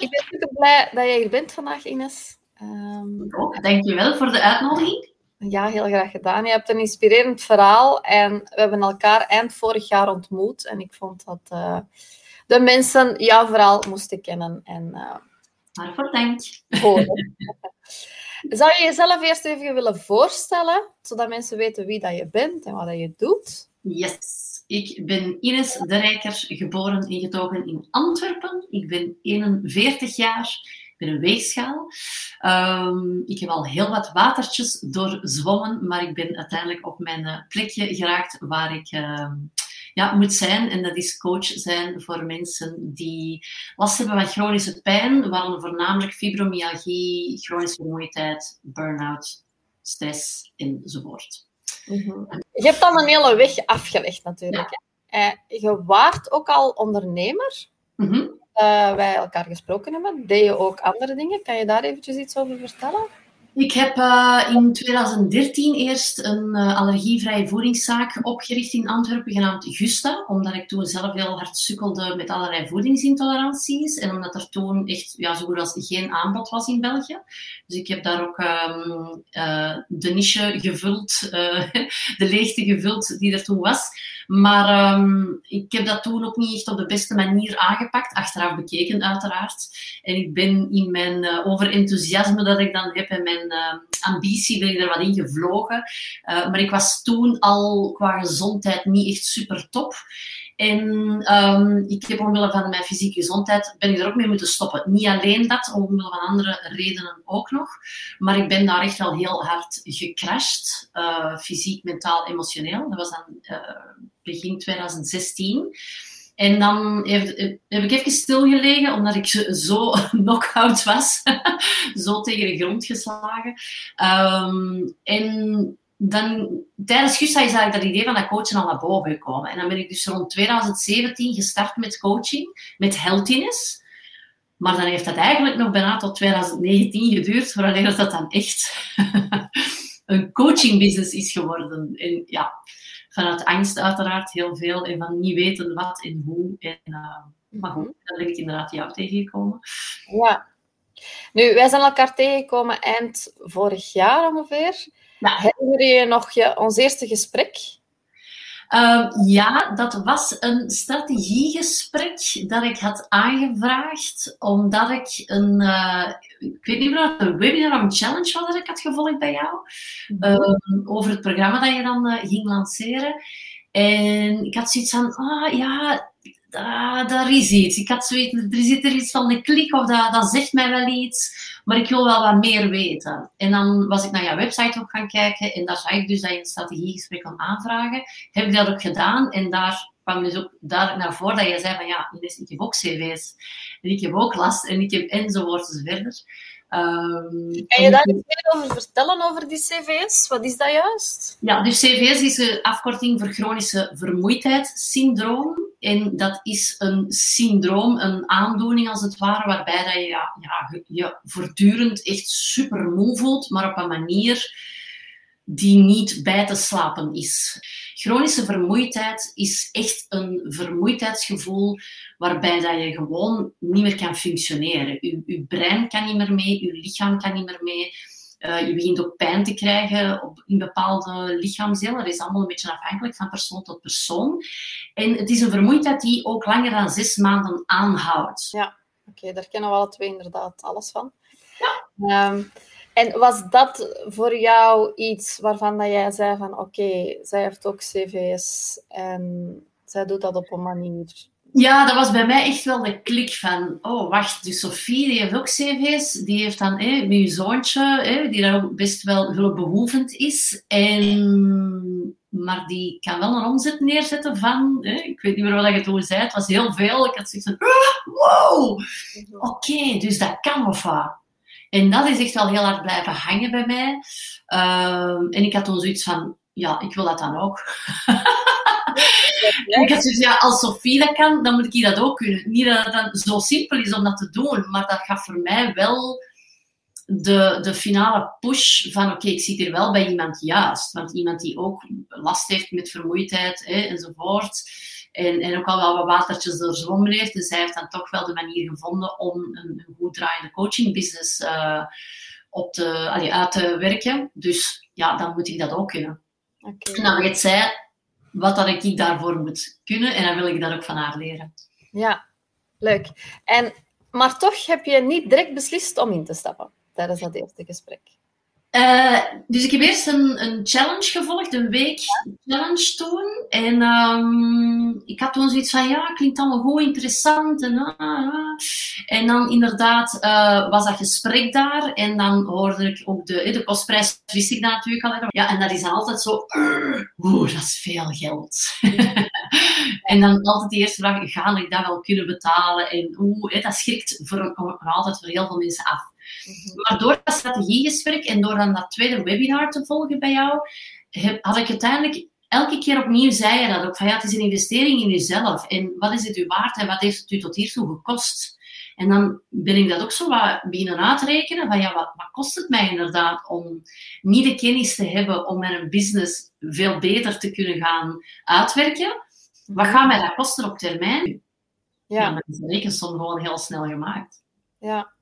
ik ben super blij dat jij hier bent vandaag, Ines. Um, ook. Dankjewel voor de uitnodiging. Ja, heel graag gedaan. Je hebt een inspirerend verhaal en we hebben elkaar eind vorig jaar ontmoet. En ik vond dat uh, de mensen jouw verhaal moesten kennen. En, uh, Waarvoor dank. Zou je jezelf eerst even willen voorstellen, zodat mensen weten wie dat je bent en wat dat je doet? Yes. Ik ben Ines de Rijker, geboren en getogen in Antwerpen. Ik ben 41 jaar. Ik ben een weegschaal. Um, ik heb al heel wat watertjes doorzwommen, maar ik ben uiteindelijk op mijn eh, plekje geraakt waar ik uh, ja, moet zijn. En dat is coach zijn voor mensen die last hebben van chronische pijn, waaronder voornamelijk fibromyalgie, chronische vermoeidheid, burn-out, stress enzovoort. Mm Je hebt dan een hele weg afgelegd natuurlijk. Ja. Uh, je waart ook al ondernemer. Mm -hmm. uh, wij elkaar gesproken hebben. Deed je ook andere dingen? Kan je daar eventjes iets over vertellen? Ik heb uh, in 2013 eerst een uh, allergievrije voedingszaak opgericht in Antwerpen, genaamd Gusta, omdat ik toen zelf heel hard sukkelde met allerlei voedingsintoleranties en omdat er toen echt ja, zo goed als geen aanbod was in België. Dus ik heb daar ook um, uh, de niche gevuld, de leegte gevuld die er toen was. Maar um, ik heb dat toen ook niet echt op de beste manier aangepakt, achteraf bekeken uiteraard. En ik ben in mijn overenthousiasme dat ik dan heb en mijn uh, ambitie ben ik er wat in gevlogen. Uh, maar ik was toen al qua gezondheid niet echt super top. En um, ik heb omwille van mijn fysieke gezondheid ben ik er ook mee moeten stoppen. Niet alleen dat, omwille van andere redenen ook nog. Maar ik ben daar echt wel heel hard gecrashed. Uh, fysiek, mentaal, emotioneel. Dat was dan begin 2016. En dan heb, heb ik even stilgelegen, omdat ik zo knock-out was. zo tegen de grond geslagen. Um, en dan, tijdens Gusta is eigenlijk dat idee van dat coachen al naar boven gekomen. En dan ben ik dus rond 2017 gestart met coaching, met healthiness. Maar dan heeft dat eigenlijk nog bijna tot 2019 geduurd, voordat dat dan echt een coaching business is geworden. En ja, vanuit angst uiteraard heel veel en van niet weten wat en hoe. En, uh, maar goed, dan ben ik inderdaad jou tegengekomen. Ja. Nu, wij zijn elkaar tegengekomen eind vorig jaar ongeveer. Ja. Herinner je nog je, ons eerste gesprek? Uh, ja, dat was een strategiegesprek dat ik had aangevraagd, omdat ik een, uh, ik weet niet meer of een webinar een challenge was dat ik had gevolgd bij jou, uh, over het programma dat je dan ging lanceren. En ik had zoiets van, ah ja, daar, daar is iets. Ik had zoiets, er zit er iets van de klik of dat, dat zegt mij wel iets, maar ik wil wel wat meer weten. En dan was ik naar jouw website ook gaan kijken en daar zag ik dus dat je een strategiegesprek kon aanvragen. Heb ik dat ook gedaan en daar kwam dus ook duidelijk naar voren dat je zei van ja, ik heb ook cv's en ik heb ook last en ik heb enzovoort enzoverder. Um, kan je daar iets meer over vertellen, over die CV's? Wat is dat juist? Ja, dus CV's is een afkorting voor chronische vermoeidheidssyndroom. En dat is een syndroom, een aandoening als het ware, waarbij dat je ja, ja, je voortdurend echt super moe voelt, maar op een manier die niet bij te slapen is. Chronische vermoeidheid is echt een vermoeidheidsgevoel waarbij dat je gewoon niet meer kan functioneren. Je, je brein kan niet meer mee, je lichaam kan niet meer mee. Uh, je begint ook pijn te krijgen op, in bepaalde lichaamsdelen. Dat is allemaal een beetje afhankelijk van persoon tot persoon. En het is een vermoeidheid die ook langer dan zes maanden aanhoudt. Ja, oké, okay, daar kennen we alle twee inderdaad alles van. Ja. Um, en was dat voor jou iets waarvan dat jij zei van oké, okay, zij heeft ook cv's en zij doet dat op een manier? Ja, dat was bij mij echt wel de klik van, oh wacht, dus Sophie die heeft ook cv's, die heeft dan eh, met je zoontje, eh, die daar ook best wel hulpbehoevend is, en, maar die kan wel een omzet neerzetten van, eh, ik weet niet meer wat je toen zei, het was heel veel, ik had zoiets van, ah, wow, oké, okay, dus dat kan of wat. En dat is echt wel heel hard blijven hangen bij mij. Uh, en ik had toen zoiets van, ja, ik wil dat dan ook. Ik had zoiets, ja, als Sophie dat kan, dan moet ik dat ook kunnen. Niet dat het dan zo simpel is om dat te doen, maar dat gaf voor mij wel de, de finale push van oké, ik zit hier wel bij iemand juist. Want iemand die ook last heeft met vermoeidheid hè, enzovoort. En, en ook al wel wat watertjes doorzwommen heeft. Dus hij heeft dan toch wel de manier gevonden om een, een goed draaiende coachingbusiness uh, op te, allee, uit te werken. Dus ja, dan moet ik dat ook kunnen. Okay. En dan weet zij wat dat ik daarvoor moet kunnen en dan wil ik daar ook van haar leren. Ja, leuk. En, maar toch heb je niet direct beslist om in te stappen tijdens dat eerste gesprek. Uh, dus ik heb eerst een, een challenge gevolgd, een week challenge toen. En um, ik had toen zoiets van, ja, klinkt allemaal goed interessant. En, uh, uh. en dan inderdaad uh, was dat gesprek daar. En dan hoorde ik ook de, de kostprijs, wist ik dat natuurlijk al. Ja, en dat is dan altijd zo, oeh, dat is veel geld. en dan altijd de eerste vraag, ga ik dat wel kunnen betalen? En oeh, dat schrikt voor, voor altijd voor heel veel mensen af. Mhm. Maar door dat strategiegesprek en door dan dat tweede webinar te volgen bij jou, had ik uiteindelijk elke keer opnieuw zei je dat ook, van ja, het is een investering in jezelf. En wat is het u waard en wat heeft het u tot hiertoe gekost? En dan ben ik dat ook zo wat beginnen uitrekenen, van ja, wat, wat kost het mij inderdaad om niet de kennis te hebben om mijn business veel beter te kunnen gaan uitwerken? Wat gaat mij dat kosten op termijn? Ja. En dan is de rekensom gewoon heel snel gemaakt. Ja,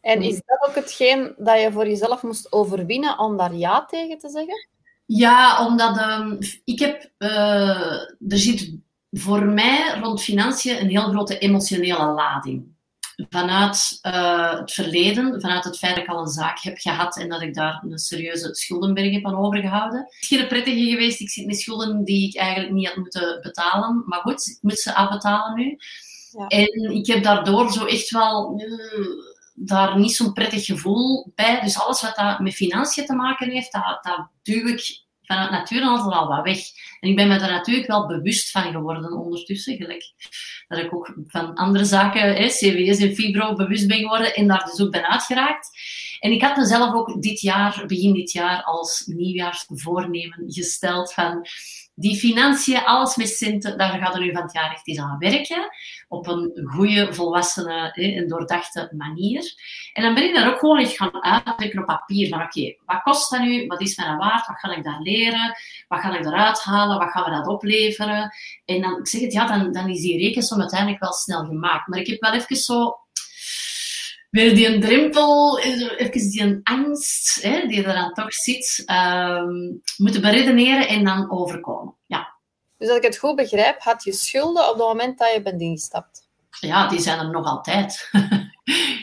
en is dat ook hetgeen dat je voor jezelf moest overwinnen om daar ja tegen te zeggen? Ja, omdat um, ik heb, uh, er zit voor mij rond financiën een heel grote emotionele lading. Vanuit uh, het verleden, vanuit het feit dat ik al een zaak heb gehad en dat ik daar een serieuze schuldenberg heb aan overgehouden. Het is geen prettige geweest. Ik zit met schulden die ik eigenlijk niet had moeten betalen. Maar goed, ik moet ze afbetalen nu. Ja. En ik heb daardoor zo echt wel... Uh, daar niet zo'n prettig gevoel bij. Dus alles wat dat met financiën te maken heeft, dat, duw ik vanuit natuur al wat weg. En ik ben me daar natuurlijk wel bewust van geworden ondertussen. Gelijk dat ik ook van andere zaken, hè, CVS en Fibro, bewust ben geworden en daar dus ook ben uitgeraakt. En ik had mezelf ook dit jaar, begin dit jaar, als nieuwjaarsvoornemen gesteld van die financiën, alles met centen, daar gaan we nu van het jaar echt eens aan werken. Op een goede, volwassene en doordachte manier. En dan ben ik daar ook gewoon eens gaan uitdrukken op papier. Van oké, wat kost dat nu? Wat is mij dat waard? Wat ga ik daar leren? Wat ga ik eruit halen? Wat gaan we dat opleveren? En dan, ik zeg het, ja, dan, dan is die rekensom uiteindelijk wel snel gemaakt. Maar ik heb wel even zo weer die een drempel, even die een angst hè, die er dan toch zit, um, moeten beredeneren en dan overkomen. Ja. Dus als ik het goed begrijp, had je schulden op het moment dat je bent ingestapt? Ja, die zijn er nog altijd.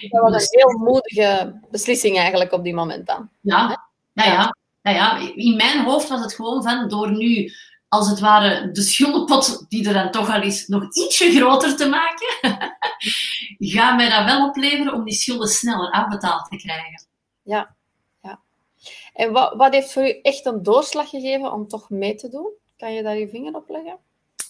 dat was een heel moedige beslissing eigenlijk op die moment dan. Ja, ja, ja. ja, ja. In mijn hoofd was het gewoon van, door nu als het ware de schuldenpot die er dan toch al is, nog ietsje groter te maken, gaat mij dat wel opleveren om die schulden sneller afbetaald te krijgen. Ja, ja. En wat, wat heeft voor u echt een doorslag gegeven om toch mee te doen? Kan je daar je vinger op leggen?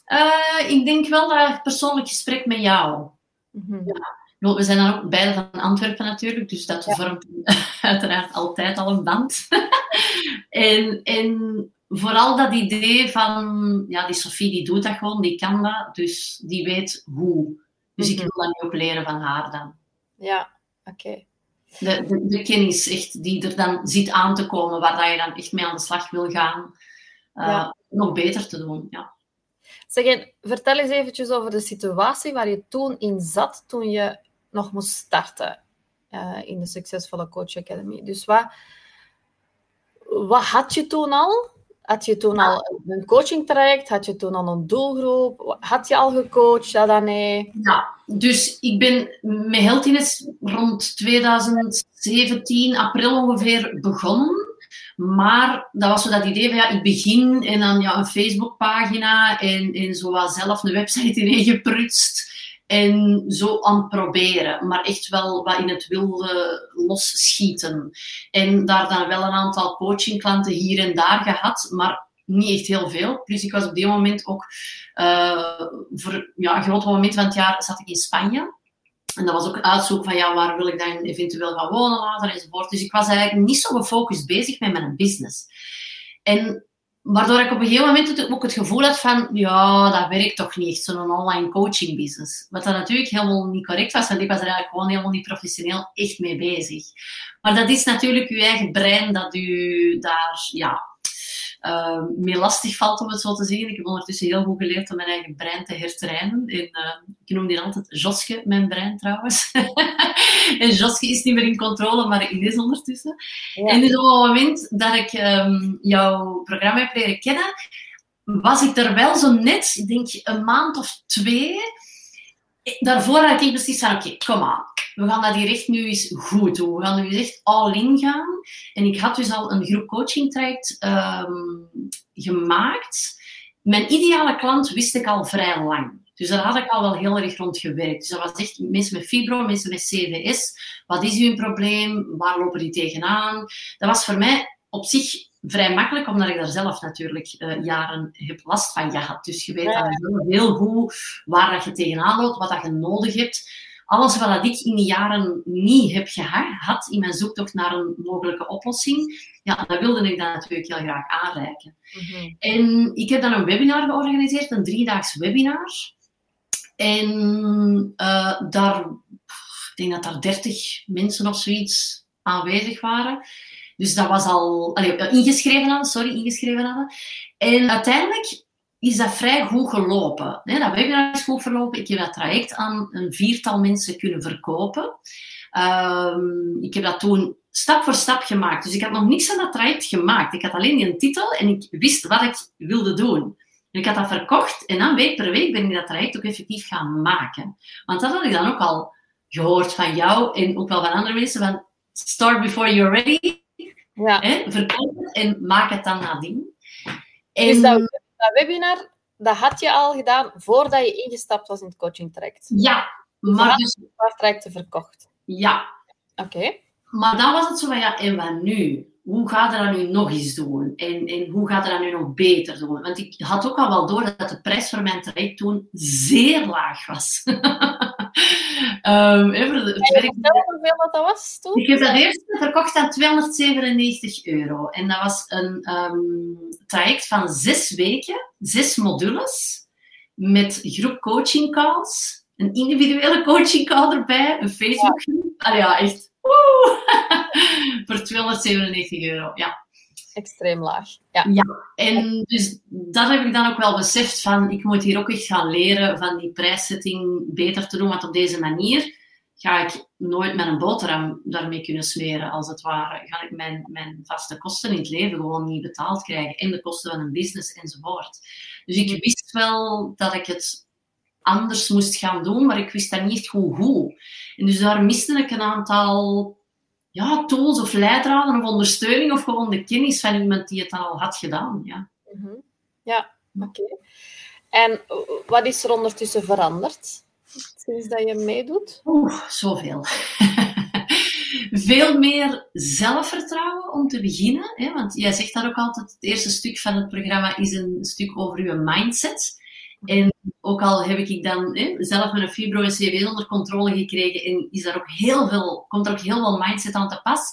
Uh, ik denk wel dat persoonlijk gesprek met jou. Mm-hmm. ja. We zijn dan ook beide van Antwerpen natuurlijk, dus dat ja. vormt uiteraard altijd al een band. en, en vooral dat idee van, ja, die Sophie die doet dat gewoon, die kan dat, dus die weet hoe. Dus ik mhm. wil dat nu ook leren van haar dan. Ja, oké. De, de, de, kennis echt die er dan zit aan te komen, waar dat je dan echt mee aan de slag wil gaan, uh, nog beter te doen. Ja. Zeg, vertel eens eventjes over de situatie waar je toen in zat, toen je nog moest starten uh, in de Succesvolle Coach Academy. Dus wat, wat had je toen al? Had je toen al een coaching traject? Had je toen al een doelgroep? Had je al gecoacht? Ja, dan nee. Ja, dus ik ben met Healthiness rond 2017, april ongeveer, begonnen. Maar dat was zo dat idee van ja, ik begin en dan ja, een Facebookpagina en, en zo zelf een website ineen geprutst. En zo aan het proberen, maar echt wel wat in het wilde losschieten. En daar dan wel een aantal coachingklanten hier en daar gehad, maar niet echt heel veel. Plus ik was op die moment ook, uh, voor ja, een groot moment van het jaar zat ik in Spanje. En dat was ook uitzoeken van ja, waar wil ik dan eventueel gaan wonen later enzovoort. Dus ik was eigenlijk niet zo gefocust bezig met mijn business. En Waardoor ik op een gegeven moment ook het gevoel had van, ja, dat werkt toch niet zo'n online coaching business. Wat dat natuurlijk helemaal niet correct was, want ik was er eigenlijk gewoon helemaal niet professioneel echt mee bezig. Maar dat is natuurlijk uw eigen brein dat u daar, ja, uh, mee lastig valt, om het zo te zeggen. Ik heb ondertussen heel goed geleerd om mijn eigen brein te hertrainen. En, ik noem die altijd Joske, mijn brein trouwens. en Joske is niet meer in controle, maar ik is ondertussen. En dus op het moment dat ik um, jouw programma heb leren kennen, was ik er wel zo net, ik denk een maand of twee. Daarvoor had ik beslist van, oké, kom aan. We gaan dat hier echt nu eens goed doen. We gaan nu echt all-in gaan. En ik had dus al een groep coaching traject um, gemaakt. Mijn ideale klant wist ik al vrij lang. Dus daar had ik al wel heel erg rond gewerkt. Dus dat was echt mensen met fibro, mensen met CVS. Wat is uw probleem? Waar lopen die tegenaan? Dat was voor mij op zich vrij makkelijk, omdat ik daar zelf natuurlijk uh, jaren heb last van gehad. Dus je weet ja. dan heel goed waar dat je tegenaan loopt, wat dat je nodig hebt. Alles wat ik in die jaren niet heb gehad in mijn zoektocht naar een mogelijke oplossing, ja, dat wilde ik dan natuurlijk heel graag aanreiken. Mm -hmm. En ik heb dan een webinar georganiseerd, een driedaags webinar. En uh, daar, ik denk dat daar 30 mensen of zoiets aanwezig waren. Dus dat was al allee, ingeschreven hadden, sorry, ingeschreven hadden. En uiteindelijk is dat vrij goed gelopen. Nee, dat webinar is goed verlopen. Ik heb dat traject aan een viertal mensen kunnen verkopen. Um, ik heb dat toen stap voor stap gemaakt. Dus ik had nog niks aan dat traject gemaakt. Ik had alleen een titel en ik wist wat ik wilde doen. En ik had dat verkocht en dan week per week ben ik dat traject ook effectief gaan maken. Want dat had ik dan ook al gehoord van jou en ook wel van andere mensen. Van start before you're ready. Ja. Hè, verkoop het en maak het dan nadien. En... Dus dat, dat, webinar, dat had je al gedaan voordat je ingestapt was in het coaching traject? Ja. Dus maar dus... trajecten verkocht? Ja. Oké. Maar dan was het zo van, ja, en wat nu? Hoe gaat er dat nu nog eens doen? En, en hoe gaat er dat nu nog beter doen? Want ik had ook al wel door dat de prijs voor mijn traject toen zeer laag was. um, even het werk... hoeveel dat, dat was toen? Ik heb dat eerst verkocht aan 297 euro. En dat was een um, traject van zes weken, zes modules, met groep coaching calls, een individuele coaching call erbij, een Facebookgroep. Ja. Allee, ja, echt. voor 297 euro, ja. Extreem laag. Ja. ja, en dus dat heb ik dan ook wel beseft van, ik moet hier ook echt gaan leren van die prijszetting beter te doen, want op deze manier ga ik nooit met een boterham daarmee kunnen smeren, als het ware. Ga ik mijn, mijn vaste kosten in het leven gewoon niet betaald krijgen, en de kosten van een business enzovoort. Dus ik wist wel dat ik het anders moest gaan doen, maar ik wist dat niet goed hoe. En dus daar miste ik een aantal ja, tools of leidraden of ondersteuning of gewoon de kennis van iemand die het dan al had gedaan. Ja, mm -hmm. ja oké. En wat is er ondertussen veranderd sinds dat je meedoet? Oeh, zoveel. Veel meer zelfvertrouwen om te beginnen. Hè? Want jij zegt daar ook altijd, het eerste stuk van het programma is een stuk over je mindset. En ook al heb ik dan hè, zelf mijn fibro en CV onder controle gekregen en is daar ook heel veel, komt er ook heel veel mindset aan te pas.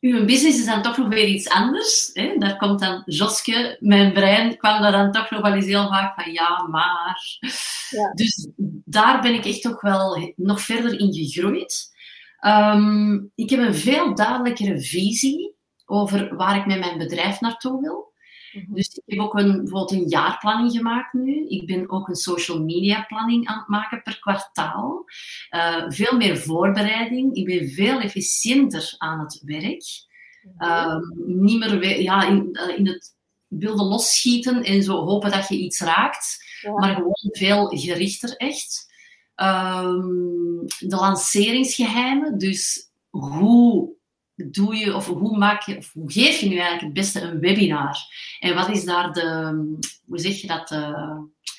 Uw business is dan toch nog weer iets anders. Hè? Daar komt dan Joske, mijn brein, kwam daar dan toch nog wel eens heel vaak van ja, maar. Ja. Dus daar ben ik echt toch wel nog verder in gegroeid. Um, ik heb een veel duidelijkere visie over waar ik met mijn bedrijf naartoe wil. Mhm. Dus ik heb ook een, bijvoorbeeld een jaarplanning gemaakt nu. Ik ben ook een social media planning aan het maken per kwartaal. Uh, veel meer voorbereiding. Ik ben veel efficiënter aan het werk. Uh, niet meer ja, in, eh, in het wilde losschieten en zo hopen dat je iets raakt. Maar gewoon veel gerichter echt. Um, de lanceringsgeheimen. Dus hoe doe je, of hoe maak je, of hoe geef je nu eigenlijk het beste een webinar? En wat is daar de, hoe zeg je dat, uh,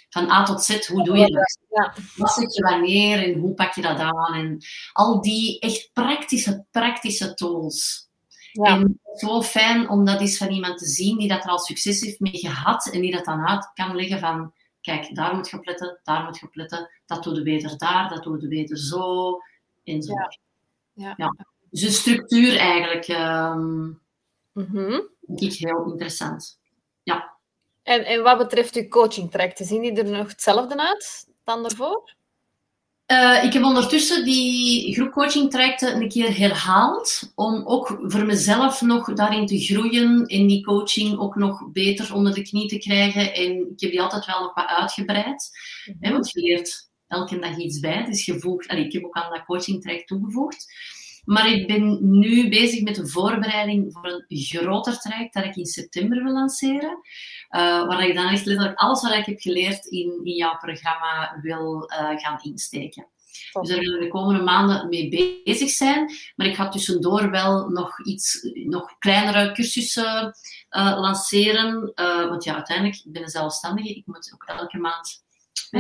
van A tot Z, hoe doe je dat? Ja. Wat zet je wanneer en hoe pak je dat aan? En al die echt praktische, praktische tools. Ja. En zo fijn om dat eens van iemand te zien die dat er al succes heeft mee gehad en die dat dan uit kan leggen van, kijk, daar moet je op letten, daar moet je op letten, dat doe je beter daar, dat doe je beter zo, enzovoort. Ja. ja. Dus een structuur eigenlijk, um, mm denk ik heel interessant. Ja. En, en wat betreft uw coaching trajecten, zien die er nog hetzelfde uit dan daarvoor? Uh, ik heb ondertussen die groepcoaching trajecten een keer herhaald, om ook voor mezelf nog daarin te groeien, in die coaching ook nog beter onder de knie te krijgen. En ik heb die altijd wel nog wat uitgebreid, mm -hmm. hè, want je leert elke dag iets bij. Dus gevoegd, allee, ik heb ook aan dat coaching traject toegevoegd. Maar ik ben nu bezig met de voorbereiding voor een groter traject dat ik in september wil lanceren. Uh, waar ik dan echt letterlijk alles wat ik heb geleerd in, in jouw programma wil uh, gaan insteken. Dus daar willen we de komende maanden mee bezig zijn. Maar ik ga tussendoor wel nog iets, nog kleinere cursussen uh, lanceren. want ja, uiteindelijk, ik ben een zelfstandige. Ik moet ook elke maand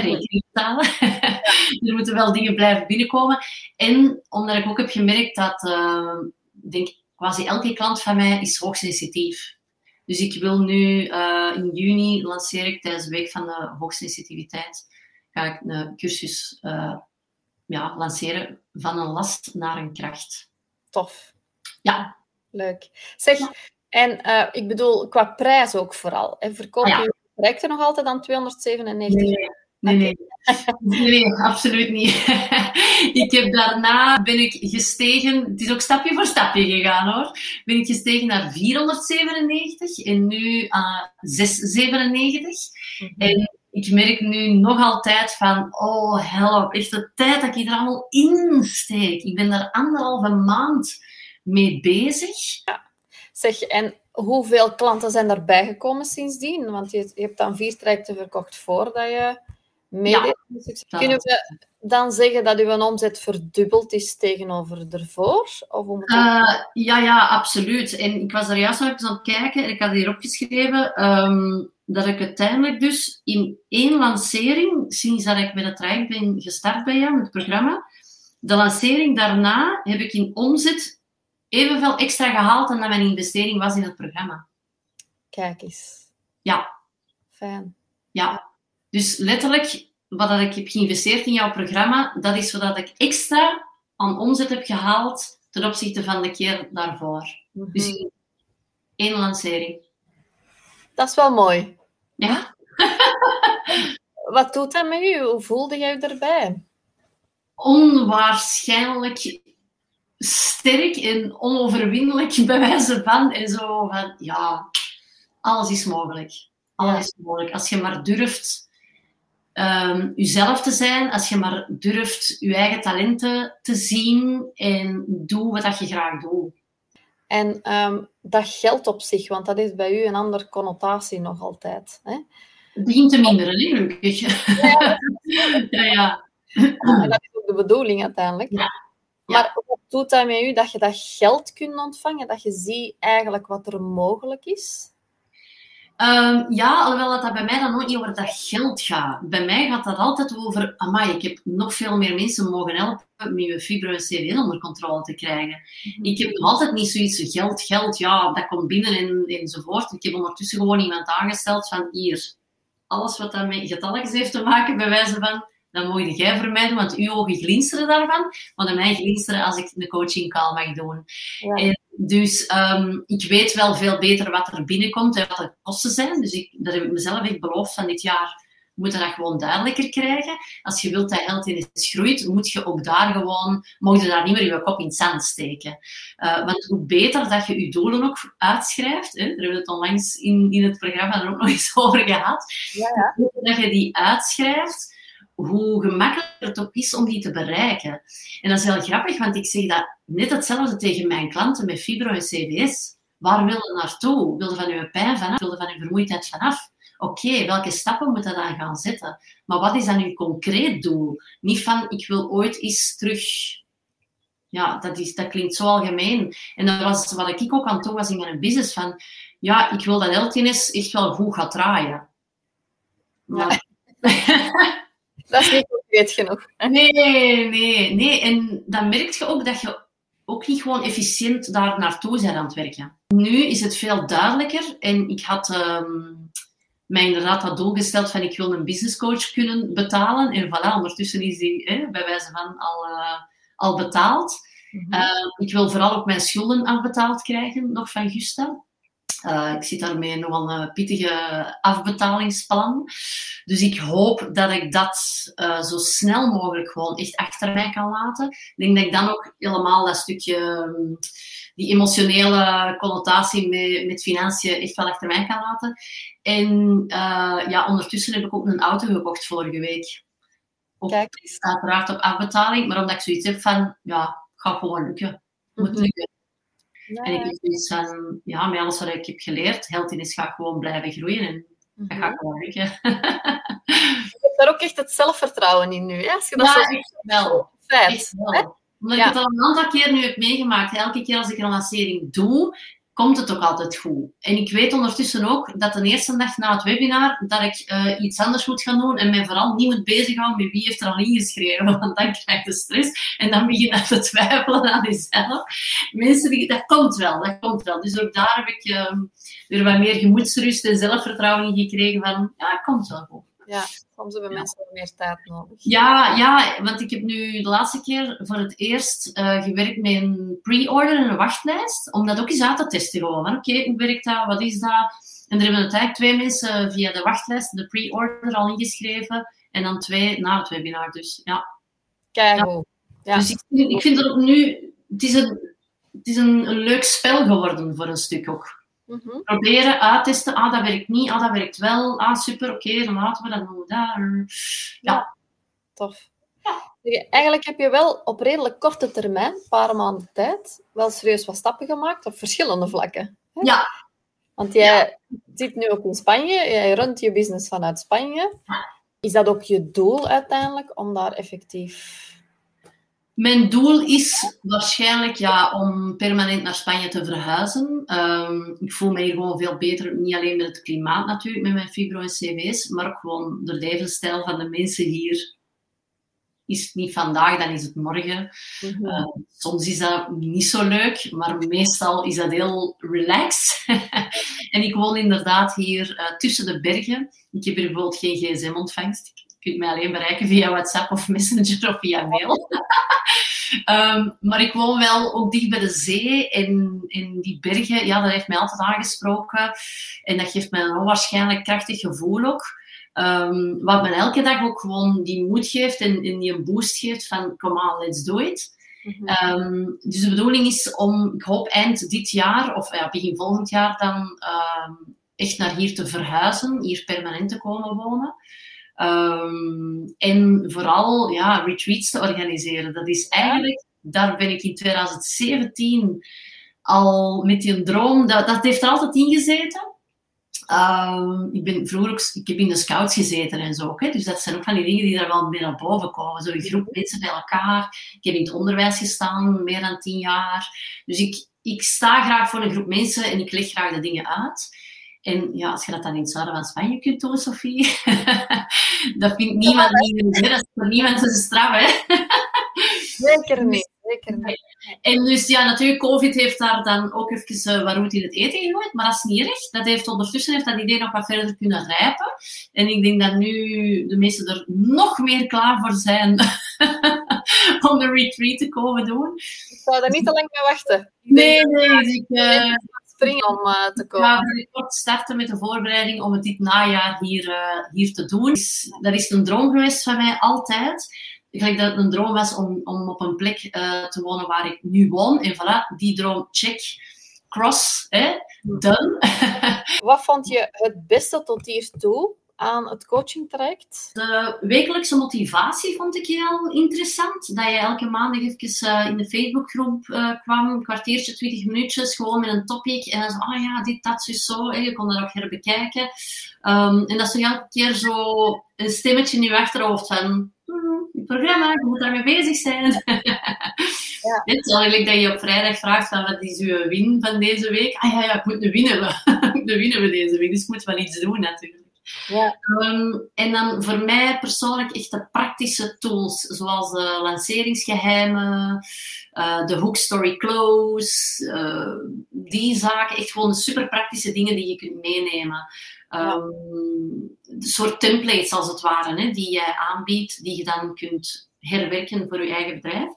rekening betalen. er moeten wel dingen blijven binnenkomen. En omdat ik ook heb gemerkt dat, ik denk, quasi elke klant van mij is hoogsensitief. Dus ik wil nu uh, in juni lanceer ik tijdens de week van de hoogsensitiviteit ga ik een cursus uh, ja, lanceren van een last naar een kracht. Tof. Ja. Leuk. Zeg, ja. en uh, ik bedoel qua prijs ook vooral. En verkoop ah, ja. je projecten nog altijd aan 297 nee. Nee, nee. nee, absoluut niet. ik heb daarna ben ik gestegen, het is ook stapje voor stapje gegaan hoor. Ben ik gestegen naar 497 en nu aan 697. Mm-hmm. En ik merk nu nog altijd van, oh help, echt de tijd dat ik er allemaal in steek. Ik ben daar anderhalve maand mee bezig. Ja. Zeg, en hoeveel klanten zijn erbij gekomen sindsdien? Want je, je hebt dan vier trajecten verkocht voordat je ja, Kunnen we dan zeggen dat uw omzet verdubbeld is tegenover ervoor? Of uh, ja, ja, absoluut. En ik was er juist nog even aan het kijken en ik had hier opgeschreven um, dat ik uiteindelijk dus in één lancering, sinds dat ik met het traject ben gestart bij jou, met het programma, de lancering daarna heb ik in omzet evenveel extra gehaald dan dat mijn investering was in het programma. Kijk eens. Ja. Fijn. Ja. Dus letterlijk, wat ik heb geïnvesteerd in jouw programma, dat is wat ik extra aan omzet heb gehaald ten opzichte van de keer daarvoor. Mm -hmm. Dus één lancering. Dat is wel mooi. Ja? wat doet dat met u? Hoe voelde jij erbij? Onwaarschijnlijk sterk en onoverwinnelijk bij wijze van. En zo van, ja, alles is mogelijk. Alles ja. is mogelijk. Als je maar durft um, jezelf te zijn, als je maar durft je eigen talenten te zien en doe wat je graag doet. En um, dat geldt op zich, want dat is bij u een andere connotatie nog altijd. Hè? Het begint te minderen, gelukkig. Ja, ja, ja. En dat is ook de bedoeling uiteindelijk. Ja. Maar wat doet dat met u dat je dat geld kunt ontvangen, dat je ziet eigenlijk wat er mogelijk is? Um, ja, alhoewel dat, dat bij mij dan nooit niet over dat geld gaat. Bij mij gaat dat altijd over, amai, ik heb nog veel meer mensen mogen helpen met mijn fibro en CVN onder controle te krijgen. Mm-hmm. Ik heb nog altijd niet zoiets van geld, geld, ja, dat komt binnen en, enzovoort. Ik heb ondertussen gewoon iemand aangesteld van, hier, alles wat dat met getalletjes heeft te maken, bij wijze van, dan moet jij voor mij doen, want uw ogen glinsteren daarvan, maar de mij glinsteren als ik een coaching call mag doen. Ja. En dus um, ik weet wel veel beter wat er binnenkomt en wat de kosten zijn. Dus ik, dat heb ik mezelf echt beloofd van dit jaar. We moeten dat gewoon duidelijker krijgen. Als je wilt dat geld in het groeit, moet je ook daar gewoon, mocht je daar niet meer je kop in het zand steken. Uh, want hoe beter dat je je doelen ook uitschrijft, hè, daar hebben we het onlangs in, in het programma er ook nog eens over gehad, ja, ja. dat je die uitschrijft, hoe gemakkelijker het ook is om die te bereiken. En dat is heel grappig, want ik zeg dat net hetzelfde tegen mijn klanten met fibro en CBS. Waar wil je naartoe? Wil je van je pijn vanaf? Wil je van je vermoeidheid vanaf? Oké, okay, welke stappen moet je dan gaan zetten? Maar wat is dan je concreet doel? Niet van, ik wil ooit eens terug... Ja, dat, is, dat klinkt zo algemeen. En dat was wat ik ook aan toe was in mijn business. Van, ja, ik wil dat Eltines echt wel goed gaat draaien. Maar... Ja. Dat is niet concreet genoeg. Nee, nee, nee. En dan merk je ook dat je ook niet gewoon efficiënt daar naartoe bent aan het werken. Nu is het veel duidelijker en ik had um, mij inderdaad dat doel gesteld van ik wil een businesscoach kunnen betalen. En voilà, ondertussen is die eh, bij wijze van al, uh, al betaald. Mm -hmm. uh, ik wil vooral ook mijn schulden afbetaald krijgen, nog van Gusta. Uh, ik zit daarmee nog een pittige afbetalingsplan. Dus ik hoop dat ik dat uh, zo snel mogelijk gewoon echt achter mij kan laten. Ik denk dat ik dan ook helemaal dat stukje, um, die emotionele connotatie met, met financiën echt wel achter mij kan laten. En uh, ja, ondertussen heb ik ook een auto gekocht vorige week. Op, Kijk. Uiteraard op afbetaling, maar omdat ik zoiets heb van, ja, gaat gewoon lukken. Moet mm En ik heb zoiets van, ja, met alles wat ik heb geleerd, Heldiness gaat gewoon blijven groeien en dat gaat mhm. gewoon lukken. je hebt daar ook echt het zelfvertrouwen in nu, hè? Als je dat ja, zo echt wel. Feit, wel. Omdat ik het al een aantal keer nu heb meegemaakt. Elke keer als ik een lancering doe, komt het ook altijd goed. En ik weet ondertussen ook dat de eerste dag na het webinar dat ik uh, iets anders moet gaan doen en mij vooral niet moet bezighouden met wie heeft er al ingeschreven, want dan krijg je stress en dan begin je te twijfelen aan jezelf. Mensen die, dat komt wel, dat komt wel. Dus ook daar heb ik uh, weer wat meer gemoedsrust en zelfvertrouwen gekregen van, ja, het komt wel goed. Ja, soms hebben mensen wel meer tijd nodig. Ja, ja, want ik heb nu de laatste keer voor het eerst uh, gewerkt met een pre-order en een wachtlijst. Om dat ook eens uit te testen gewoon. Oké, hoe werkt dat? Wat is dat? En er hebben uiteindelijk twee mensen via de wachtlijst, de pre-order, al ingeschreven. En dan twee na het webinar. Dus ja. Kijk, ja. ja. Dus ik, ik vind ook nu... Het is, een, het is een, een leuk spel geworden voor een stuk ook. Mm Proberen, uittesten. Ah, dat werkt niet. Ah, dat werkt wel. Ah, super. Oké, okay, dan laten we dat doen. Daar. Ja. ja. Tof. Ja. Eigenlijk heb je wel op redelijk korte termijn, een paar maanden tijd, wel serieus wat stappen gemaakt op verschillende vlakken. Hè? Ja. Want jij zit nu ook in Spanje, jij runt je business vanuit Spanje. Is dat ook je doel uiteindelijk, om daar effectief mijn doel is waarschijnlijk ja, om permanent naar Spanje te verhuizen. Um, ik voel mij gewoon veel beter, niet alleen met het klimaat natuurlijk, met mijn fibro en CV's, maar ook gewoon de levensstijl van de mensen hier. Is het niet vandaag, dan is het morgen. Mm -hmm. uh, soms is dat niet zo leuk, maar meestal is dat heel relaxed. en ik woon inderdaad hier uh, tussen de bergen. Ik heb hier bijvoorbeeld geen gsm-ontvangst kunt mij alleen bereiken via WhatsApp of Messenger of via mail. um, maar ik woon wel ook dicht bij de zee en in die bergen, ja, dat heeft mij altijd aangesproken. En dat geeft mij een onwaarschijnlijk krachtig gevoel ook. Um, wat me elke dag ook gewoon die moed geeft en, en die een boost geeft van, come on, let's do it. Mm -hmm. um, dus de bedoeling is om, ik hoop eind dit jaar, of ja, begin volgend jaar dan, um, echt naar hier te verhuizen, hier permanent te komen wonen. Um, en vooral ja, retreats te organiseren. Dat is eigenlijk, daar ben ik in 2017 al met die droom, dat, dat heeft er altijd in gezeten. Um, ik, ben vroeger ook, ik heb in de scouts gezeten en zo. Hè? Dus dat zijn ook van die dingen die daar wel meer naar boven komen. Zo een groep mensen bij elkaar. Ik heb in het onderwijs gestaan, meer dan tien jaar. Dus ik, ik sta graag voor een groep mensen en ik leg graag de dingen uit. En ja, als je dat dan in het zuiden van Spanje kunt doen, Sofie, dat vindt niemand niet. Dat is voor niemand een straf, hè? Zeker niet. Zeker niet. En dus ja, natuurlijk, COVID heeft daar dan ook even uh, wat roet in het eten gegooid, maar dat is niet erg. Dat heeft ondertussen heeft dat idee nog wat verder kunnen rijpen. En ik denk dat nu de meesten er nog meer klaar voor zijn om de retreat te komen doen. Ik zou daar niet te lang mee wachten. Nee, nee. Ik, uh, springen om uh, te komen. Ja, ik kort starten met de voorbereiding om het dit najaar hier, uh, hier te doen. Dat is een droom geweest van mij altijd. Gelijk dat het een droom was om, om op een plek uh, te wonen waar ik nu woon. En voilà, die droom, check, cross, hè, done. Wat vond je het beste tot hiertoe? Aan het coaching traject? De wekelijkse motivatie vond ik heel interessant. Dat je elke maandag even uh, in de Facebookgroep uh, kwam, een kwartiertje, twintig minuutjes, gewoon met een topic. En dan zo, oh ja, dit, dat, zo. En je kon dat ook herbekijken. Um, en dat is toch elke keer zo een stemmetje in je achterhoofd van... Hmm, het programma, je moet daarmee bezig zijn. Ja. Net eigenlijk dat je op vrijdag vraagt van wat is uw win van deze week? Ah ja, ja ik moet nu winnen. ik moet winnen we deze week, dus ik moet wel iets doen natuurlijk. Ja. Um, en dan voor mij persoonlijk echt de praktische tools, zoals de lanceringsgeheimen, uh, de hook story close, uh, die zaken, echt gewoon super praktische dingen die je kunt meenemen. Ja. Um, soort templates als het ware, hè, die je aanbiedt, die je dan kunt herwerken voor je eigen bedrijf.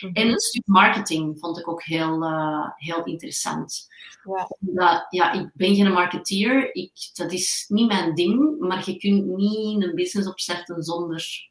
Mhm. En een stuk marketing vond ik ook heel, eh, heel interessant. Ja. Omdat, ja, ik ben geen marketeer, ik, dat is niet mijn ding, maar je kunt niet een business opstarten zonder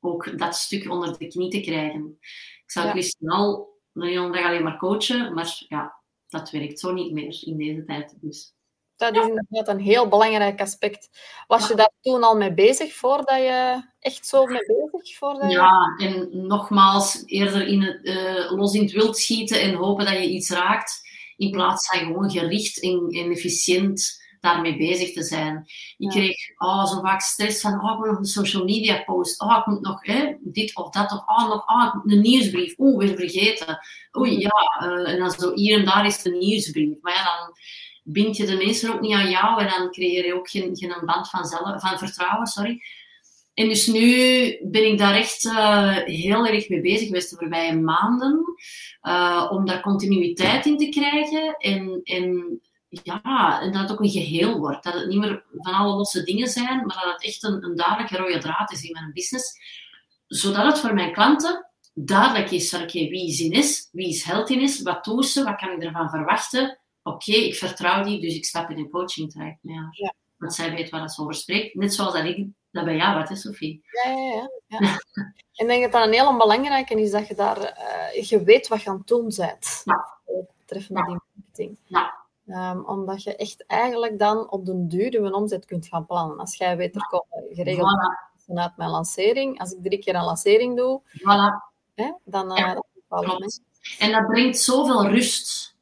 ook dat stuk onder de knie te krijgen. Ik zou Ja. liefst al een hele dag alleen maar coachen, maar ja, dat werkt zo niet meer in deze tijd. Dus. Dat is inderdaad een heel belangrijk aspect. Was je daar toen al mee bezig voordat je echt zo mee bezig? Voordat je... Ja, en nogmaals, eerder in het, eh, los in het wild schieten en hopen dat je iets raakt, in plaats van gewoon gericht en, en efficiënt daarmee bezig te zijn. Ik Ja. kreeg oh, zo vaak stress van, oh, ik moet nog een social media post, oh, ik moet nog hè, dit of dat, of oh, nog, oh, ik moet een nieuwsbrief, oeh, weer vergeten. Oei, Mhm. ja, eh, en dan zo hier en daar is de nieuwsbrief. Maar ja, dan bind je de mensen ook niet aan jou en dan creëer je ook geen, geen band van, zelf, van vertrouwen, sorry. En dus nu ben ik daar echt eh, heel erg mee bezig geweest de voorbije maanden. eh, om daar continuïteit in te krijgen. En, en, ja, en dat het ook een geheel wordt. Dat het niet meer van alle losse dingen zijn, maar dat het echt een, een duidelijke rode draad is in mijn business. Zodat het voor mijn klanten duidelijk is oké, wie is Ines, wie is Heldin is, wat doet ze, wat kan ik ervan verwachten. Oké, ik vertrouw die, dus ik stap in een coaching traject met haar. Ja. Want zij weet waar ze over spreekt. Net zoals dat ik dat bij jou wat, hè, Sophie? Ja, ja, ja. ja. ik denk dat dat een heel belangrijke is, dat je daar eh, je weet wat je aan het doen bent. Ja. Betreffende die marketing. Ja. Ehm, omdat je echt eigenlijk dan op den duur je omzet kunt gaan plannen. Als jij weet, er komen geregeld Voilà, vanuit mijn lancering. Als ik drie keer een lancering doe, voilà. hè, dan Ja, mensen. En dat brengt zoveel rust.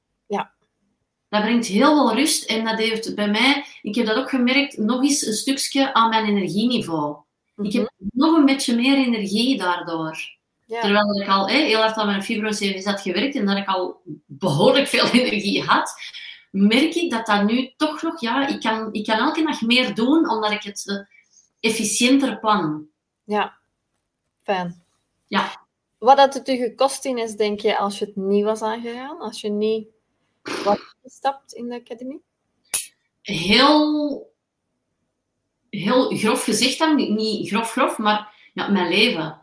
Dat brengt heel veel rust en dat heeft bij mij, ik heb dat ook gemerkt, nog eens een stukje aan mijn energieniveau. Ik heb nog een beetje meer energie daardoor. Mhm. Ja. Terwijl ik al heel hard aan mijn fibro-CV's had gewerkt en dat ik al behoorlijk veel energie had, merk ik dat dat nu toch nog, ja, ik kan, ik kan elke dag meer doen omdat ik het eh, efficiënter plan. ja, fijn. Ja. Wat had het u gekost in is, denk je, als je het niet was aangegaan? Als je niet was gestapt in de academy? heel, heel grof gezegd dan, niet- grof grof, maar ja, mijn leven.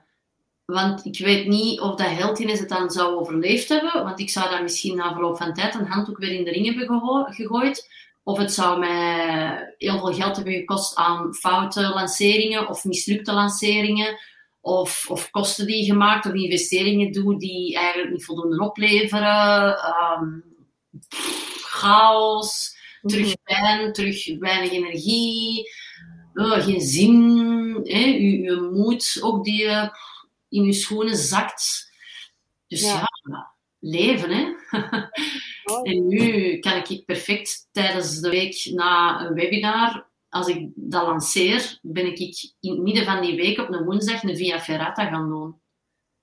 Want ik weet niet of dat Heldines het dan zou overleefd hebben, want ik zou daar misschien na verloop van tijd een handdoek weer in de ring hebben gegooid. Of het zou mij heel veel geld hebben gekost aan foute lanceringen of mislukte lanceringen. Of, of kosten die je gemaakt of investeringen doe die eigenlijk niet voldoende opleveren. Chaos terug pijn, terug weinig energie, eh, geen zin, hè, je, je moed ook die eh, in je schoenen zakt. Dus Ja. ja, leven hè. Mooi. en nu kan ik perfect tijdens de week na een webinar, als ik dat lanceer, ben ik in het midden van die week op een woensdag een via ferrata gaan doen.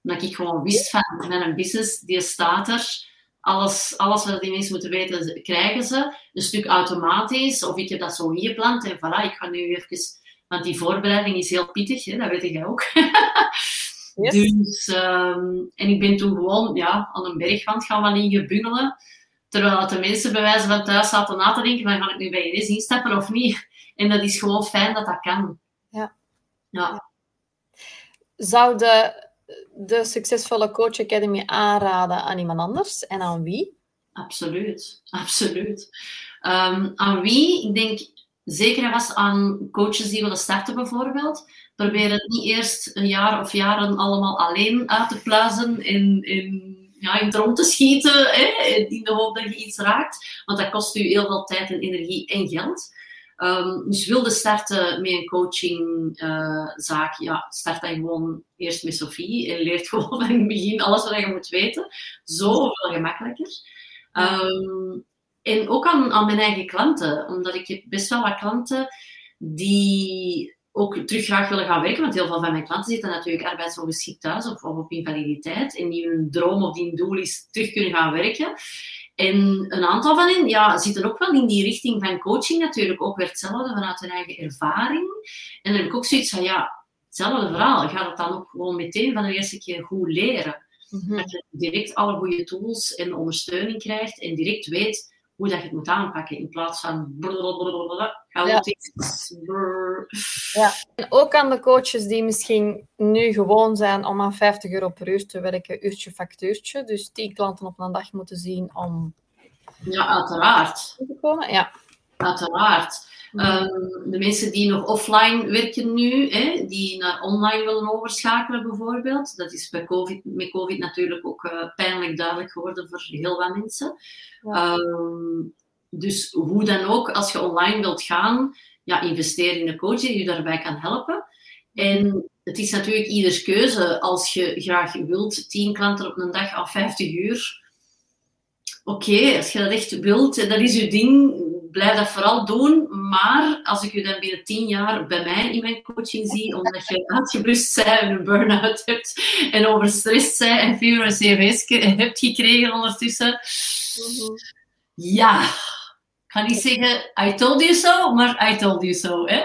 Omdat ik gewoon wist van mijn business, die staat er. Alles, alles wat die mensen moeten weten, krijgen ze. Een stuk automatisch. Of ik heb dat zo ingepland. En voilà, ik ga nu even... Want die voorbereiding is heel pittig, hè, dat weet jij ook. Yes. Dus, ehm, en ik ben toen gewoon ja, aan een bergwand gaan liggen bungelen. Terwijl de mensen bij wijze van thuis zaten na te denken, van, ga ik nu bij Ines instappen of niet? En dat is gewoon fijn dat dat kan. Ja. Ja, Zou de, de succesvolle Coach Academy aanraden aan iemand anders en aan wie? absoluut. Absoluut. Ehm, aan wie? Ik denk zeker en aan coaches die willen starten bijvoorbeeld. Probeer het niet eerst een jaar of jaren allemaal alleen uit te pluizen en, en ja, in het rond te schieten, hè, in de hoop dat je iets raakt. Want dat kost u heel veel tijd en energie en geld. Ehm, dus wilde starten met een coachingzaak, ja, start dan gewoon eerst met Sophie en leert gewoon van het begin alles wat je moet weten. Zoveel gemakkelijker. Ehm, en ook aan, aan mijn eigen klanten, omdat ik heb best wel wat klanten die ook terug graag willen gaan werken, want heel veel van mijn klanten zitten natuurlijk arbeidsongeschikt thuis of, of op invaliditeit en die hun droom of die hun doel is terug kunnen gaan werken. En een aantal van hen ja, zitten ook wel in die richting van coaching natuurlijk, ook weer hetzelfde vanuit hun eigen ervaring. En dan heb ik ook zoiets van, ja, hetzelfde verhaal, ga het dan ook gewoon meteen van de eerste keer goed leren. Mhm. Dat je direct alle goede tools en ondersteuning krijgt en direct weet hoe dat je het moet aanpakken. In plaats van chaotisch. Ja. En ook aan de coaches die misschien nu gewoon zijn om aan 50 euro per uur te werken, uurtje factuurtje. Dus 10 klanten op een dag moeten zien om Ja, uiteraard. te komen. Ja. Uiteraard. Ehm, de mensen die nog offline werken nu, hè, die naar online willen overschakelen bijvoorbeeld, dat is bij COVID, met COVID natuurlijk ook eh, pijnlijk duidelijk geworden voor heel wat mensen. Ja. Ehm, dus hoe dan ook, als je online wilt gaan, ja, investeer in een coach die je daarbij kan helpen. En het is natuurlijk ieders keuze. Als je graag wilt, 10 klanten op een dag af 50 uur. Oké, als je dat echt wilt, dat is je ding, blijf dat vooral doen. Maar als ik je dan binnen 10 jaar bij mij in mijn coaching zie, omdat je uitgeblust bent en een burn-out hebt en overstrest bent en fever en CVS hebt gekregen ondertussen, Mhm. ja, ik ga niet zeggen I told you so, maar I told you so. Hè?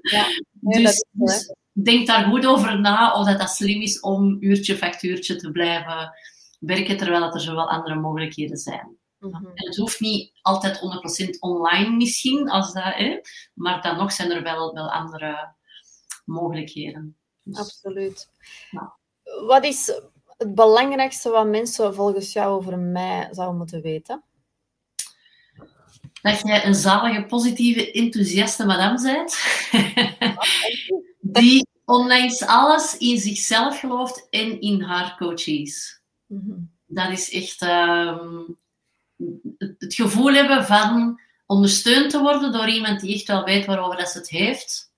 Ja. Nee, Dus, dus denk daar goed over na of dat, dat slim is om uurtje factuurtje te blijven werken, terwijl dat er zowel andere mogelijkheden zijn. En het hoeft niet altijd 100% online misschien, als dat, hè, maar dan nog zijn er wel, wel andere mogelijkheden. Dus, Absoluut. Ja. Wat is het belangrijkste wat mensen volgens jou over mij zouden moeten weten? dat jij een zalige, positieve, enthousiaste madame bent, die ondanks alles in zichzelf gelooft en in haar coaches. Mhm. Dat is echt ehm, het, het gevoel hebben van ondersteund te worden door iemand die echt wel weet waarover dat ze het heeft.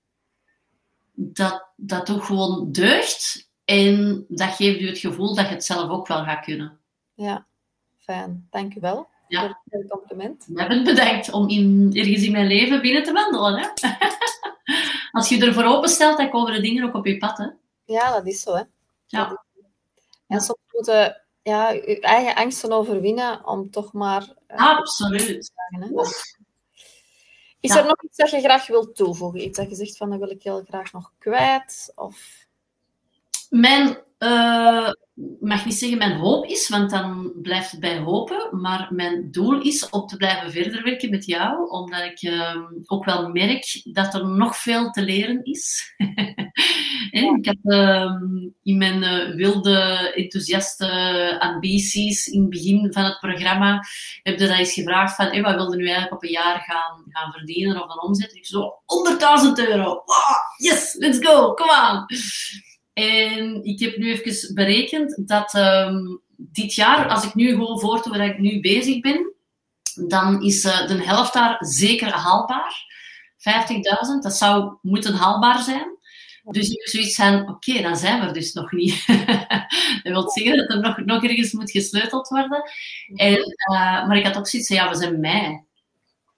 Dat, dat toch gewoon deugt. En dat geeft u het gevoel dat je het zelf ook wel gaat kunnen. Ja, fijn. Dank u wel Ja. voor het compliment. Jij bent bedankt om in, ergens in mijn leven binnen te wandelen. Hè? Als je ervoor openstelt, dan komen de dingen ook op je pad. Hè? Ja, dat is zo. Hè. Ja. En soms moeten ja, je eigen angsten overwinnen om toch maar eh, Absoluut. vragen. Is Ja. er nog iets dat je graag wilt toevoegen? Iets dat je zegt van dat wil ik heel graag nog kwijt? Of... Mijn, eh, mag niet zeggen mijn hoop is, want dan blijft het bij hopen. Maar mijn doel is om te blijven verder werken met jou, omdat ik ehm, ook wel merk dat er nog veel te leren is. En ik heb ehm, in mijn eh, wilde, enthousiaste ambities in het begin van het programma, heb je dat eens gevraagd van, hey, wat wilde nu eigenlijk op een jaar gaan, gaan verdienen of een omzet? Ik zo, 100.000 euro! Wow, yes, let's go, come on! En ik heb nu even berekend dat ehm, dit jaar, als ik nu gewoon voortdoe waar ik nu bezig ben, dan is eh, de helft daar zeker haalbaar. 50.000, dat zou moeten haalbaar zijn. Dus ik zoiets van, oké, dan zijn we er dus nog niet. dat wil zeggen dat er nog, nog ergens moet gesleuteld worden. En, eh, maar ik had ook zoiets van, ja, we zijn mei.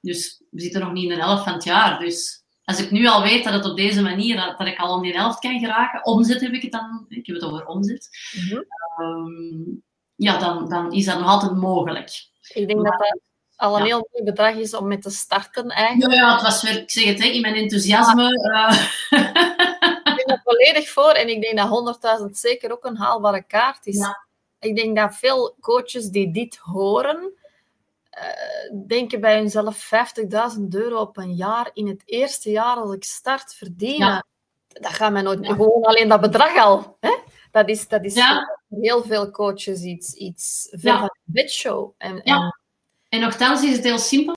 Dus we zitten nog niet in de helft van het jaar. Dus als ik nu al weet dat het op deze manier, dat, dat ik al om die helft kan geraken, omzet heb ik het dan, ik heb het over omzet, Mhm. Ehm, ja, dan, dan is dat nog altijd mogelijk. Ik denk dat dat al een Ja. heel mooi bedrag is om mee te starten eigenlijk. Ja, ja, het was weer, ik zeg het, hè, in mijn enthousiasme. eh, Ik ben er volledig voor en ik denk dat 100.000 zeker ook een haalbare kaart is. Ik denk dat veel coaches die dit horen, eh, denken bij hunzelf 50.000 euro op een jaar in het eerste jaar als ik start verdienen. Ja. Dat gaat mij nooit Ja. Gewoon alleen dat bedrag al. Hè? Dat is, dat is Ja. heel veel coaches iets, iets Ja. van een bedshow. En, Ja. en En nogthans is het heel simpel.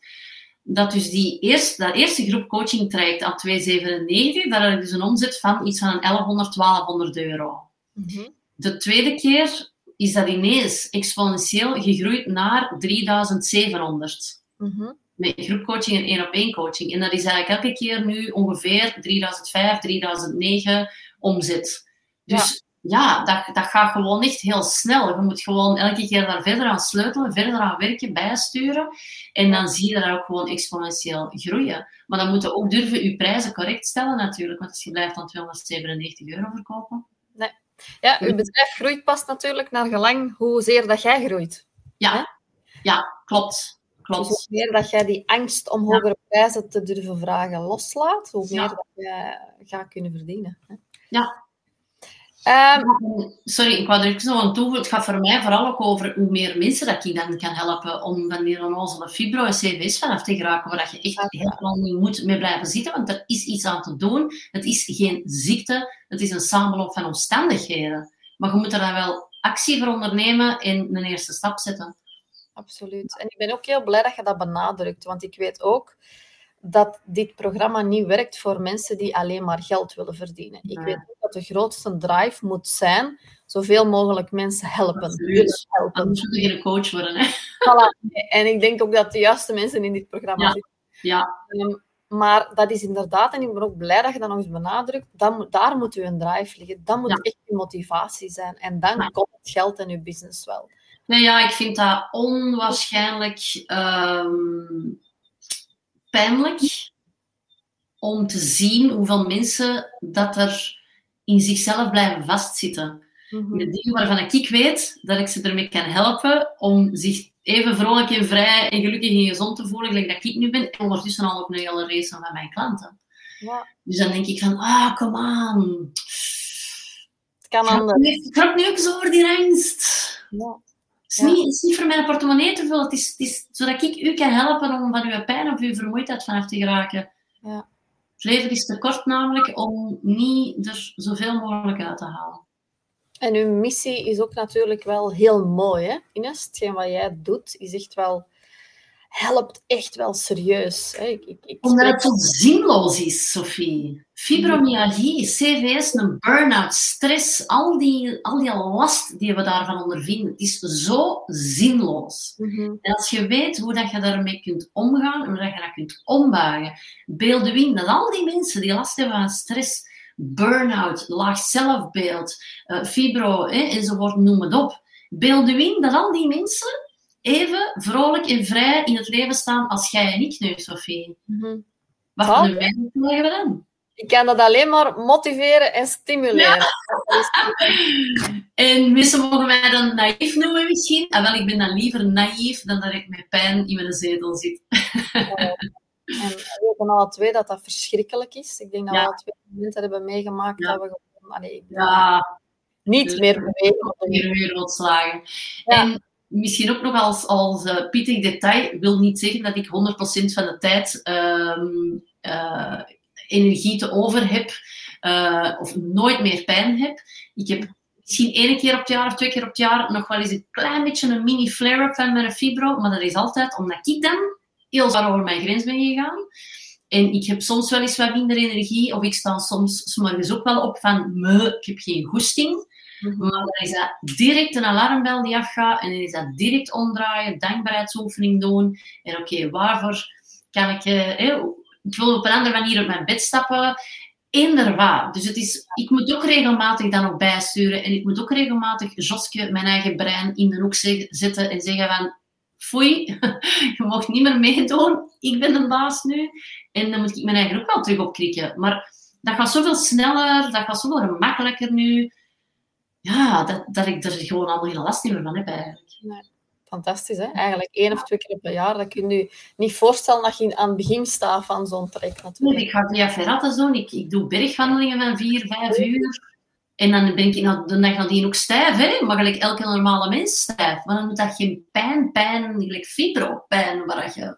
Dat dus die eerste, dat eerste groep coaching traject aan 297, daar had ik dus een omzet van iets van een 1100, 1200 euro. Mhm. De tweede keer is dat ineens exponentieel gegroeid naar 3700. Mhm. Met groepcoaching en één op één coaching. En dat is eigenlijk elke keer nu ongeveer 3005, 3009 omzet. Dus ja, dat, dat gaat gewoon echt heel snel. Je moet gewoon elke keer daar verder aan sleutelen, verder aan werken, bijsturen. En dan zie je dat ook gewoon exponentieel groeien. Maar dan moet je ook durven je prijzen correct stellen natuurlijk. Want als je blijft dan 297 euro verkopen. Ja, uw bedrijf groeit pas natuurlijk naar gelang hoezeer dat jij groeit. Ja, ja klopt. Dus klopt. hoe meer dat jij die angst om hogere prijzen te durven vragen loslaat, hoe meer Ja. dat jij gaat kunnen verdienen. hè. Ja. Ehm, Sorry, ik wou er nog aan toevoegen. Het gaat voor mij vooral ook over hoe meer mensen dat ik dan kan helpen om van die onnozele fibro en CV's vanaf te geraken, waar je echt helemaal niet moet mee blijven zitten, want er is iets aan te doen. Het is geen ziekte, het is een samenloop van omstandigheden. Maar je moet er dan wel actie voor ondernemen en een eerste stap zetten. Absoluut. En ik ben ook heel blij dat je dat benadrukt, want ik weet ook dat dit programma niet werkt voor mensen die alleen maar geld willen verdienen. Ik weet ook de grootste drive moet zijn zoveel mogelijk mensen helpen. Absoluut. helpen. Anders moet je geen coach worden. Hè? Voilà. En ik denk ook dat de juiste mensen in dit programma Ja. zitten. Ja, Ehm, maar dat is inderdaad, en ik ben ook blij dat je dat nog eens benadrukt, moet, daar moet uw drive liggen. Dat moet Ja. echt je motivatie zijn. En dan Ja. komt het geld en uw business wel. Nee, ja, ik vind dat onwaarschijnlijk ehm, pijnlijk om te zien hoeveel mensen dat er in zichzelf blijven vastzitten. Mhm. Met dingen waarvan ik weet dat ik ze ermee kan helpen om zich even vrolijk en vrij en gelukkig en gezond te voelen, gelijk dat ik nu ben, en ondertussen al op een hele race van mijn klanten. Ja, Dus dan denk ik van, ah, kom aan. het kan anders. Ik nu ook zo over die angst. Ja. Het is, Ja. niet, het is niet voor mijn portemonnee te vullen. Het is, het is zodat ik u kan helpen om van uw pijn of uw vermoeidheid vanaf te geraken. Ja. Het leven is te kort namelijk om niet er zoveel mogelijk uit te halen. En uw missie is ook natuurlijk wel heel mooi, hè, Ines? Hetgeen wat jij doet, is echt wel... Helpt echt wel serieus. Ik, ik, ik Omdat het zo zinloos is, Sophie. Fibromyalgie, CVS, een burn-out, stress, al die, al die last die we daarvan ondervinden, het is zo zinloos. Mhm. En als je weet hoe dat je daarmee kunt omgaan, hoe dat je dat kunt ombuigen, beeld in dat al die mensen die last hebben van stress, burn-out, laag zelfbeeld, eh, fibro hè, enzovoort, noem het op. Beeld u in dat al die mensen even vrolijk en vrij in het leven staan als jij en ik nu, Sophie. Wat Ja. voor een wijze leggen we dan? Ik kan dat alleen maar motiveren en stimuleren. Is- En mensen mogen mij dan naïef noemen misschien. Ah, wel, ik ben dan liever naïef dan dat ik met pijn in mijn zetel zit. En we weten alle twee dat dat verschrikkelijk is. Ik denk dat Ja. we alle twee momenten hebben meegemaakt Ja. dat we gewoon allee, Ja, niet dus- meer bewegen. op de weer weer wat slagen. Ja. En misschien ook nog als, als eh, pittig detail, wil niet zeggen dat ik 100% van de tijd ehm, eh, energie te over heb eh, of nooit meer pijn heb. Ik heb misschien één keer op het jaar of twee keer op het jaar nog wel eens een klein beetje een mini flare-up van mijn fibro, maar dat is altijd omdat ik dan heel zwaar over mijn grens ben gegaan. En ik heb soms wel eens wat minder energie, of ik sta soms 's ook wel op van, "Meh, ik heb geen goesting. Mhm. Maar dan is dat direct een alarmbel die afgaat en dan is dat direct omdraaien, dankbaarheidsoefening doen. En oké, waarvoor kan ik... eh, ik wil op een andere manier op mijn bed stappen. Eender waar. Dus het is, ik moet ook regelmatig dan ook bijsturen en ik moet ook regelmatig Joske, mijn eigen brein, in de hoek zetten en zeggen van foei, je mag niet meer meedoen, ik ben de baas nu. En dan moet ik mijn eigen ook wel terug opkrikken. Maar dat gaat zoveel sneller, dat gaat zoveel gemakkelijker nu ja, dat, dat ik er gewoon allemaal geen last meer van heb eigenlijk. Fantastisch, hè? Eigenlijk één of twee keer per jaar. Dat kun je je niet voorstellen dat je aan het begin staat van zo'n trek Nee, natuurlijk. ik ga via Ferratas doen, ik, ik doe bergwandelingen van vier, vijf uur. En dan ben ik na- de dag nadien ook stijf, hè? maar gelijk elke normale mens stijf. Maar dan moet dat geen pijn, pijn, gelijk fibropijn, waar je...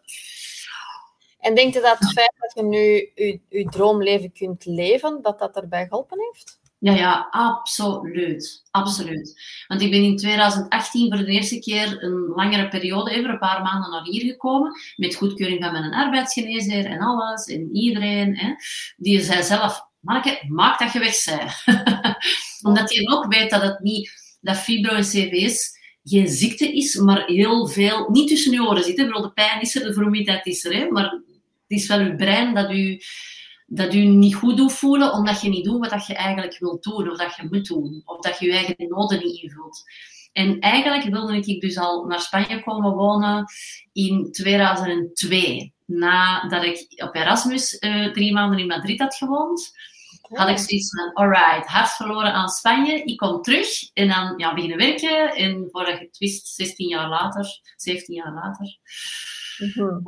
En denk je dat het feit dat je nu je, je droomleven kunt leven, dat dat erbij geholpen heeft? Ja, ja, absoluut. Absoluut. Want ik ben in 2018 voor de eerste keer een langere periode, even een paar maanden naar hier gekomen, met goedkeuring van mijn arbeidsgeneesheer en alles, en iedereen. Hè, die zei zelf, Marke, maak dat je weg zij. Omdat hij ook weet dat het niet, dat fibro en CVS geen ziekte is, maar heel veel, niet tussen je oren zit. hè. De pijn is er, de vermoeidheid is er, hè, maar het is wel je brein dat u dat u niet goed doet voelen omdat je niet doet wat dat je eigenlijk wilt doen of dat je moet doen of dat je je eigen noden niet invult. En eigenlijk wilde ik dus al naar Spanje komen wonen in 2002. Nadat ik op Erasmus eh, drie maanden in Madrid had gewoond, had ik zoiets van, alright, hart verloren aan Spanje, ik kom terug en dan ja, beginnen werken. En voordat je het wist, 16 jaar later, 17 jaar later, Mhm.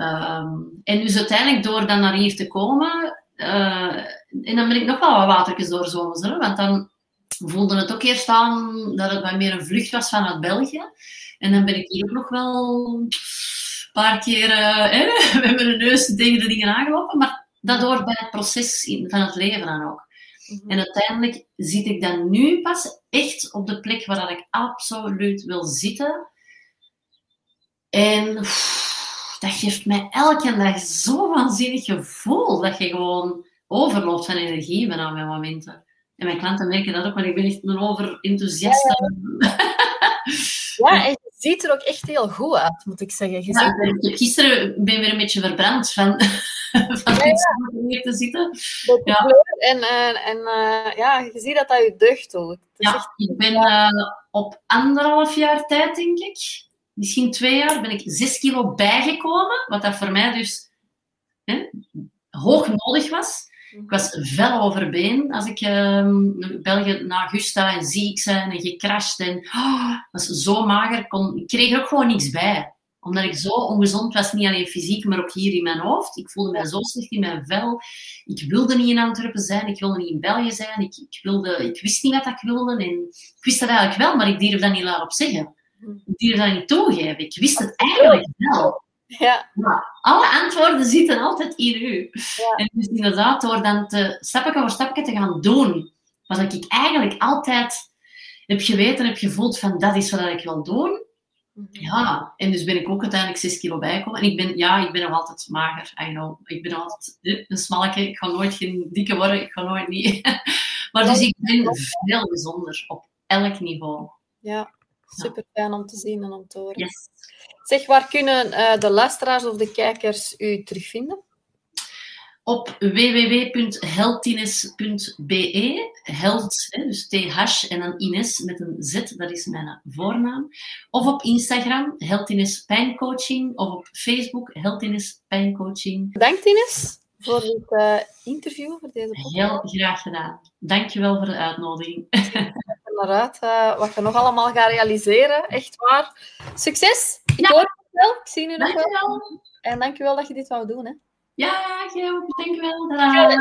Ehm, en dus uiteindelijk door dan naar hier te komen, eh, en dan ben ik nog wel wat watertjes doorzwommen, hè, want dan voelde het ook eerst aan dat het wat meer een vlucht was vanuit België. En dan ben ik hier ook nog wel een paar keer uh, met mijn neus tegen de dingen aangelopen. Maar dat hoort bij het proces in, van het leven dan ook. En uiteindelijk zit ik dan nu pas echt op de plek waar ik absoluut wil zitten. En dat geeft mij elke dag zo'n waanzinnig gevoel dat je gewoon overloopt van energie bijna met momenten. En mijn klanten merken dat ook, want ik ben echt een overenthousiaste. Ja, ja. en je ziet er ook echt heel goed uit, moet ik zeggen. Je ja, ziet... Gisteren ben ik weer een beetje verbrand van, van ja, hier te zitten. Ja. En, en, en uh, ja, je ziet dat dat je deugd doet. Ja, echt... ik ben uh, op anderhalf jaar tijd, denk ik, misschien twee jaar, ben ik zes kilo bijgekomen. Wat dat voor mij dus hè, hoog nodig was. Ik was fel overbeen als ik uh, België naar Augusta en ziek zijn en gecrashed en oh, was zo mager. Kon, ik kreeg er ook gewoon niks bij. Omdat ik zo ongezond was, niet alleen fysiek, maar ook hier in mijn hoofd. Ik voelde mij zo slecht in mijn vel. Ik wilde niet in Antwerpen zijn, ik wilde niet in België zijn. Ik, ik, wilde, ik wist niet wat ik wilde en ik wist dat eigenlijk wel, maar ik durfde dat niet laten op zeggen. Ik dat niet toegeven. Ik wist het eigenlijk wel. Ja. Maar alle antwoorden zitten altijd in u. Ja. En dus inderdaad, door dan te, stapje voor stapje te gaan doen, wat ik eigenlijk altijd heb geweten, heb gevoeld van dat is wat ik wil doen. Mhm. Ja, en dus ben ik ook uiteindelijk 6 kilo bijgekomen. En ik ben, ja, ik ben nog altijd mager, I know. Ik ben altijd een smalletje. Ik ga nooit geen dikke worden, ik ga nooit niet. maar dus ik ben veel bijzonder op elk niveau. Ja, super fijn om te zien en om te horen. Yes. Zeg, waar kunnen uh, de luisteraars of de kijkers u terugvinden? Op www.heldines.be. Held, dus TH en dan Ines met een Z, dat is mijn voornaam. Of op Instagram, Heldines Pijncoaching. Of op Facebook, Heldines Pijncoaching. Bedankt Ines voor dit uh, interview, voor deze podcast. Heel graag gedaan. Dankjewel voor de uitnodiging. naar uit uh, wat je nog allemaal gaat realiseren. Echt waar. Succes! Ik ja. hoor het wel. Ik zie je nog wel. En dankjewel dat je dit wou doen. Hè. Ja, dankjewel. Dankjewel.